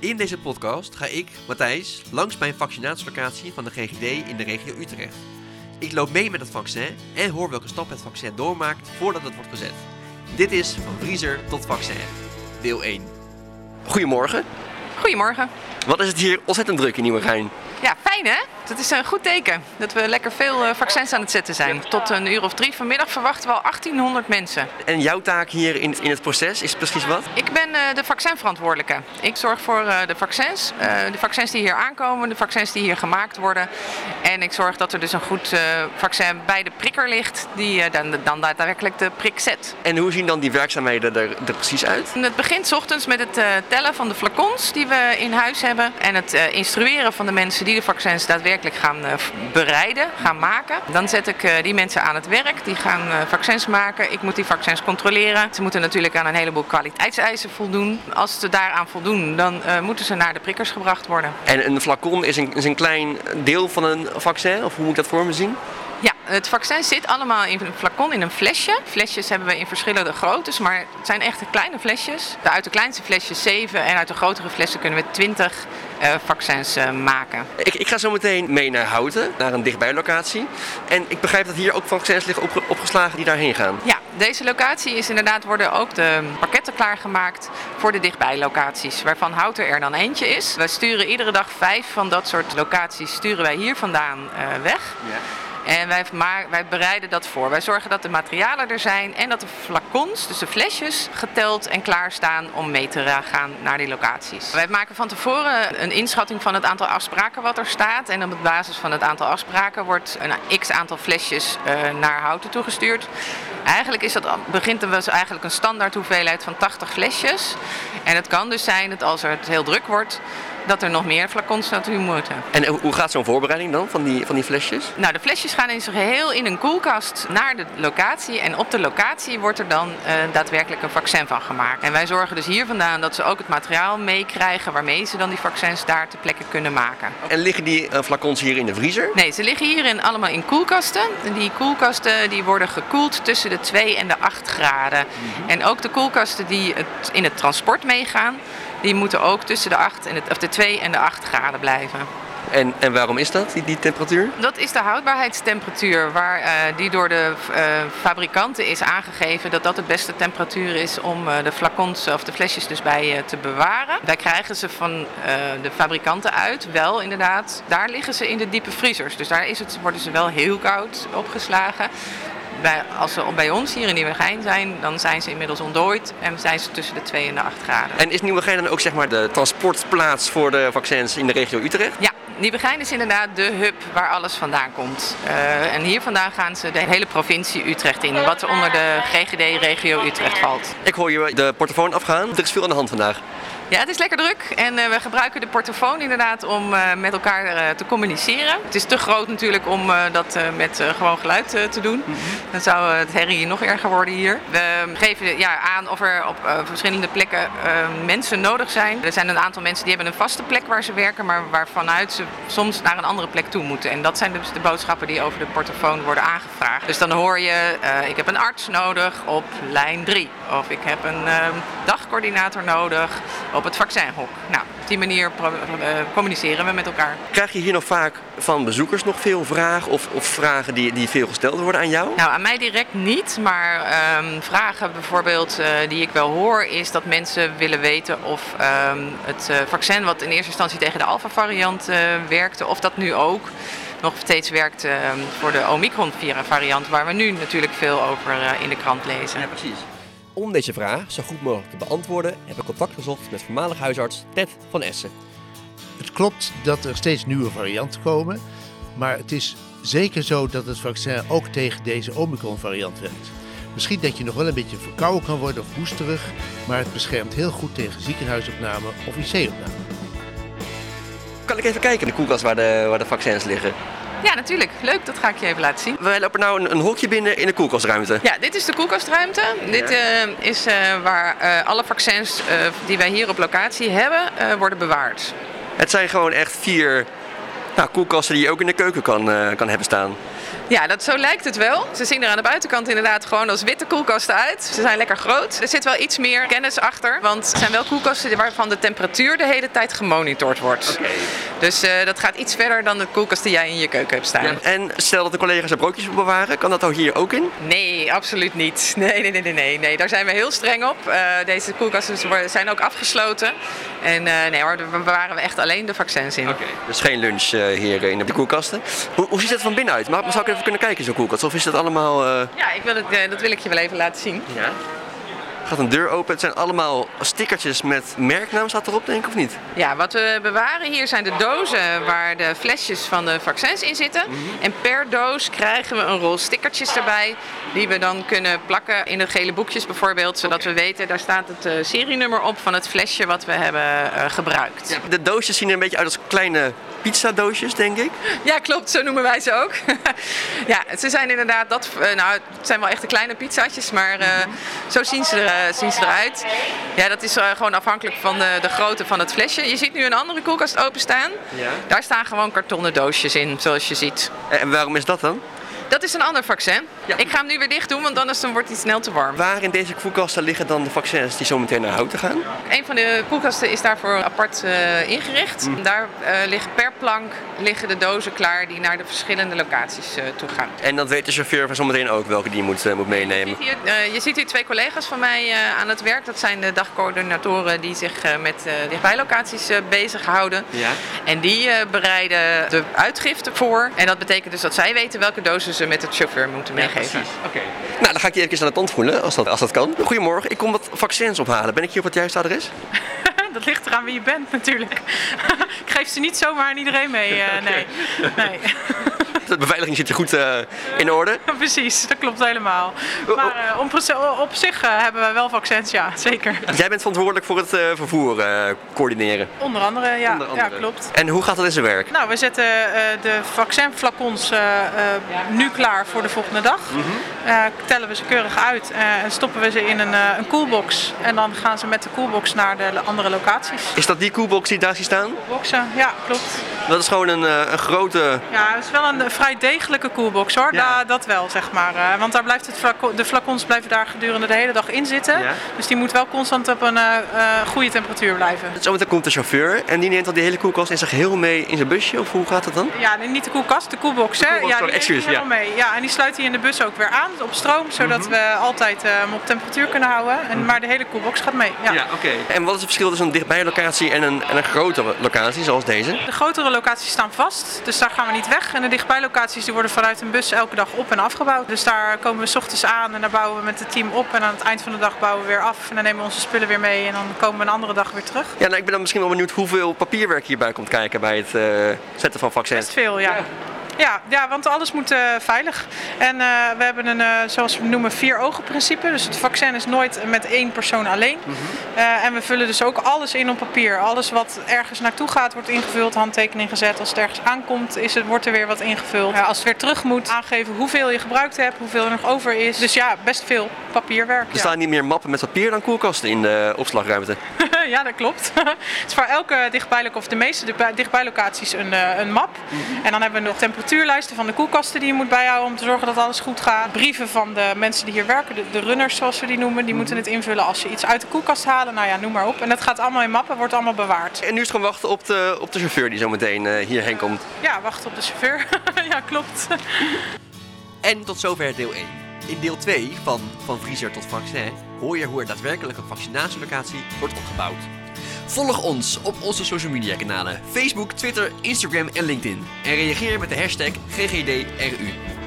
In deze podcast ga ik, Matthijs, langs bij een vaccinatielocatie van de GGD in de regio Utrecht. Ik loop mee met het vaccin en hoor welke stap het vaccin doormaakt voordat het wordt gezet. Dit is van vriezer tot vaccin, deel 1. Goedemorgen. Goedemorgen. Wat is het hier ontzettend druk in Nieuwegein? Ja, fijn hè? Dat is een goed teken. Dat we lekker veel eh, vaccins aan het zetten zijn. Tot een uur of drie vanmiddag verwachten we al 1800 mensen. En jouw taak hier in, in het proces is precies wat? Ik ben uh, de vaccinverantwoordelijke. Ik zorg voor uh, de vaccins. de vaccins die hier aankomen, de vaccins die hier gemaakt worden. En ik zorg dat er dus een goed vaccin bij de prikker ligt die dan, dan daadwerkelijk de prik zet. En hoe zien dan die werkzaamheden er, er precies uit? Het begint s ochtends met het tellen van de flacons die we in huis hebben. En het instrueren van de mensen die de vaccins daadwerkelijk gaan eh, bereiden, gaan maken. Dan zet ik eh, die mensen aan het werk. Die gaan eh, vaccins maken. Ik moet die vaccins controleren. Ze moeten natuurlijk aan een heleboel kwaliteitseisen voldoen. Als ze daaraan voldoen, dan moeten ze naar de prikkers gebracht worden. En een flacon is een, is een klein deel van een vaccin? Of hoe moet ik dat voor me zien? Ja, het vaccin zit allemaal in een flacon, in een flesje. Flesjes hebben we in verschillende groottes, maar het zijn echt kleine flesjes. Uit de kleinste flesjes 7 en uit de grotere flessen kunnen we 20 uh, vaccins uh, maken. Ik, ik, ga zo meteen mee naar Houten, naar een dichtbijlocatie. En ik begrijp dat hier ook vaccins liggen op, opgeslagen die daarheen gaan. Ja, deze locatie is inderdaad, worden ook de pakketten klaargemaakt voor de dichtbijlocaties, waarvan Houten er dan eentje is. We sturen iedere dag vijf van dat soort locaties sturen wij hier vandaan uh, weg. Ja. En wij, maar, wij bereiden dat voor. Wij zorgen dat de materialen er zijn en dat de flacons, dus de flesjes, geteld en klaarstaan om mee te gaan naar die locaties. Wij maken van tevoren een inschatting van het aantal afspraken wat er staat. En op basis van het aantal afspraken wordt een x aantal flesjes uh, naar houten toegestuurd. Eigenlijk is dat, begint er dus eigenlijk een standaard hoeveelheid van 80 flesjes. En het kan dus zijn dat als het heel druk wordt, dat er nog meer flacons naartoe moeten. En hoe gaat zo'n voorbereiding dan van die, van die flesjes? Nou, de flesjes gaan in zijn geheel in een koelkast naar de locatie. En op de locatie wordt er dan uh, daadwerkelijk een vaccin van gemaakt. En wij zorgen dus hier vandaan dat ze ook het materiaal meekrijgen waarmee ze dan die vaccins daar ter plekke kunnen maken. En liggen die uh, flacons hier in de vriezer? Nee, ze liggen hier in, allemaal in koelkasten. En die koelkasten die worden gekoeld tussen de 2 en de 8 graden. Mm -hmm. En ook de koelkasten die het, in het transport meegaan die moeten ook tussen de, 8 en of de 2 en de 8 graden blijven. En, en waarom is dat, die, die temperatuur? Dat is de houdbaarheidstemperatuur, waar, uh, die door de uh, fabrikanten is aangegeven dat dat de beste temperatuur is om uh, de flacons of de flesjes dus bij te bewaren. Daar krijgen ze van de fabrikanten uit, wel inderdaad. Daar liggen ze in de diepe vriezers, dus daar is het, worden ze wel heel koud opgeslagen bij, als ze bij ons hier in Nieuwegein zijn, dan zijn ze inmiddels ontdooid en zijn ze tussen de 2 en de 8 graden. En is Nieuwegein dan ook zeg maar de transportplaats voor de vaccins in de regio Utrecht? Ja, Nieuwegein is inderdaad de hub waar alles vandaan komt. Uh, en hier vandaan gaan ze de hele provincie Utrecht in, wat onder de GGD-regio Utrecht valt. Ik hoor je de portofoon afgaan. Er is veel aan de hand vandaag. Ja, het is lekker druk en uh, we gebruiken de portofoon inderdaad om uh, met elkaar uh, te communiceren. Het is te groot natuurlijk om dat met gewoon geluid te doen. -hmm. Dan zou het herrie nog erger worden hier. We geven ja, aan of er op verschillende plekken mensen nodig zijn. Er zijn een aantal mensen die hebben een vaste plek waar ze werken, maar waarvanuit ze soms naar een andere plek toe moeten. En dat zijn dus de boodschappen die over de portofoon worden aangevraagd. Dus dan hoor je, ik heb een arts nodig op lijn 3. Of ik heb een dagcoördinator nodig op het vaccinhok. Nou, op die manier uh, communiceren we met elkaar. Krijg je hier nog vaak van bezoekers nog veel vragen of, of vragen die, die veel gesteld worden aan jou? Nou, aan mij direct niet, maar um, vragen bijvoorbeeld uh, die ik wel hoor is dat mensen willen weten of um, het uh, vaccin wat in eerste instantie tegen de alpha-variant werkte, of dat nu ook nog steeds werkt uh, voor de Omicron-variant, waar we nu natuurlijk veel over in de krant lezen. Ja, precies. Om deze vraag zo goed mogelijk te beantwoorden heb ik contact gezocht met voormalig huisarts Ted van Essen. Het klopt dat er steeds nieuwe varianten komen, maar het is zeker zo dat het vaccin ook tegen deze Omicron-variant werkt. Misschien dat je nog wel een beetje verkouden kan worden of hoesterig, maar het beschermt heel goed tegen ziekenhuisopname of IC-opname. Kan ik even kijken in de koelkast waar de, waar de vaccins liggen? Ja, natuurlijk. Leuk, dat ga ik je even laten zien. We lopen nou een, een hokje binnen in de koelkastruimte. Ja, dit is de koelkastruimte. Ja. Dit uh, is uh, waar uh, alle vaccins die wij hier op locatie hebben, worden bewaard. Het zijn gewoon echt vier nou, koelkasten die je ook in de keuken kan, kan hebben staan. Ja, dat, zo lijkt het wel. Ze zien er aan de buitenkant inderdaad gewoon als witte koelkasten uit. Ze zijn lekker groot. Er zit wel iets meer kennis achter, want het zijn wel koelkasten waarvan de temperatuur de hele tijd gemonitord wordt. Dus uh, dat gaat iets verder dan de koelkast die jij in je keuken hebt staan. Ja, en stel dat de collega's er broodjes wil bewaren, kan dat ook hier ook in? Nee, absoluut niet. Nee, nee, nee, nee, nee. Daar zijn we heel streng op. Uh, deze koelkasten zijn ook afgesloten. En uh, nee hoor, daar bewaren we echt alleen de vaccins in. Oké, dus geen lunch hier in de koelkasten. Hoe, hoe ziet het van binnenuit? Maar, zou ik even kunnen kijken zo'n koelkast? Of is dat allemaal... Ja, ik wil het, dat wil ik je wel even laten zien. Ja gaat een deur open. Het zijn allemaal stickertjes met merknaam staat erop, denk ik, of niet? Ja, wat we bewaren hier zijn de dozen waar de flesjes van de vaccins in zitten. Mhm. En per doos krijgen we een rol stickertjes erbij. Die we dan kunnen plakken in de gele boekjes bijvoorbeeld. Zodat we weten, daar staat het uh, serienummer op van het flesje wat we hebben uh, gebruikt. Ja, de doosjes zien er een beetje uit als kleine pizzadoosjes, denk ik. Ja, klopt. Zo noemen wij ze ook. ja, ze zijn inderdaad dat. Uh, nou, het zijn wel echt de kleine pizzaatjes, maar zo zien ze er eh, zien ze eruit. Ja, dat is eh, gewoon afhankelijk van de, de grootte van het flesje. Je ziet nu een andere koelkast openstaan. Ja. Daar staan gewoon kartonnen doosjes in, zoals je ziet. En waarom is dat dan? Dat is een ander vaccin. Ik ga hem nu weer dicht doen, want anders dan wordt hij snel te warm. Waar in deze koelkasten liggen dan de vaccins die zo meteen naar houten gaan? Een van de koelkasten is daarvoor apart uh, ingericht. Mm. Daar uh, liggen per plank liggen de dozen klaar die naar de verschillende locaties uh, toe gaan. En dat weet de chauffeur van zometeen ook welke die moet, moet meenemen? Je ziet, hier, je ziet hier twee collega's van mij aan het werk. Dat zijn de dagcoördinatoren die zich met dichtbijlocaties bezighouden. Ja. En die bereiden de uitgifte voor. En dat betekent dus dat zij weten welke dozen ze met de chauffeur moeten meegeven. Oké. Nou, dan ga ik je even aan de tand voelen, als dat, als dat kan. Goedemorgen, ik kom wat vaccins ophalen. Ben ik hier op het juiste adres? dat ligt eraan wie je bent natuurlijk. ik geef ze niet zomaar aan iedereen mee, uh, nee. nee. De beveiliging zit je goed uh, in orde? Precies, dat klopt helemaal. Maar uh, op, zich uh, hebben we wel vaccins, ja, zeker. Jij bent verantwoordelijk voor het vervoer coördineren? Onder andere, ja. Onder andere. ja klopt. En hoe gaat dat in zijn werk? Nou, we zetten de vaccinflacons nu klaar voor de volgende dag. Mm tellen we ze keurig uit en stoppen we ze in een, een coolbox. En dan gaan ze met de coolbox naar de andere locaties. Is dat die coolbox die daar ziet staan? Boxen, ja, klopt. Dat is gewoon een, een grote... Ja, het is wel een vrij degelijke koelbox hoor. Ja. dat wel, zeg maar. Uh, want daar blijft het de flacons blijven daar gedurende de hele dag in zitten. Ja. Dus die moet wel constant op een uh, goede temperatuur blijven. Dus zometeen komt de chauffeur en die neemt dan die hele koelkast in zijn geheel mee in zijn busje? Of hoe gaat dat dan? Ja, niet de koelkast, de koelbox. Hè? ja, die excuse, ja. mee. Ja, en die sluit hij in de bus ook weer aan op stroom, zodat mhm. we altijd hem op temperatuur kunnen houden. En, mhm. Maar de hele koelbox gaat mee. Ja, ja oké. En wat is het verschil tussen een dichtbij locatie en een, en een grotere locatie zoals deze? De grotere locaties staan vast, dus daar gaan we niet weg. En de dichtbij locaties die worden vanuit een bus elke dag op en afgebouwd. Dus daar komen we s ochtends aan en daar bouwen we met het team op. En aan het eind van de dag bouwen we weer af. En dan nemen we onze spullen weer mee en dan komen we een andere dag weer terug. Ja, nou, ik ben dan misschien wel benieuwd hoeveel papierwerk hierbij komt kijken bij het uh, zetten van vaccins. Best veel, ja. Ja, ja want alles moet uh, veilig. En uh, we hebben een, uh, zoals we noemen, vier ogen principe. Dus het vaccin is nooit met één persoon alleen. Mm -hmm. en we vullen dus ook alles in op papier. Alles wat ergens naartoe gaat, wordt ingevuld, handtekening gezet. Als het ergens aankomt, is het, wordt er weer wat ingevuld. als het weer terug moet, aangeven hoeveel je gebruikt hebt, hoeveel er nog over is. Dus ja, best veel papierwerk. Er staan niet meer mappen met papier dan koelkasten in de opslagruimte. ja, dat klopt. het is voor elke dichtbijlocatie, of de meeste dichtbijlocaties, een, een map. -hmm. En dan hebben we nog temperatuur temperatuurlijsten van de koelkasten die je moet bijhouden om te zorgen dat alles goed gaat. Brieven van de mensen die hier werken, de, de runners zoals we die noemen, die moeten mhm. het invullen als ze iets uit de koelkast halen. Nou ja, noem maar op. En dat gaat allemaal in mappen, wordt allemaal bewaard. En nu is het gewoon wachten op de, op de chauffeur die zo meteen uh, hierheen komt. Ja, wachten op de chauffeur. ja, klopt. en tot zover deel 1. In deel 2 van Van Vriezer tot Vaccin hoor je hoe er daadwerkelijk een vaccinatielocatie wordt opgebouwd. Volg ons op onze social media kanalen Facebook, Twitter, Instagram en LinkedIn. En reageer met de hashtag GGDRU.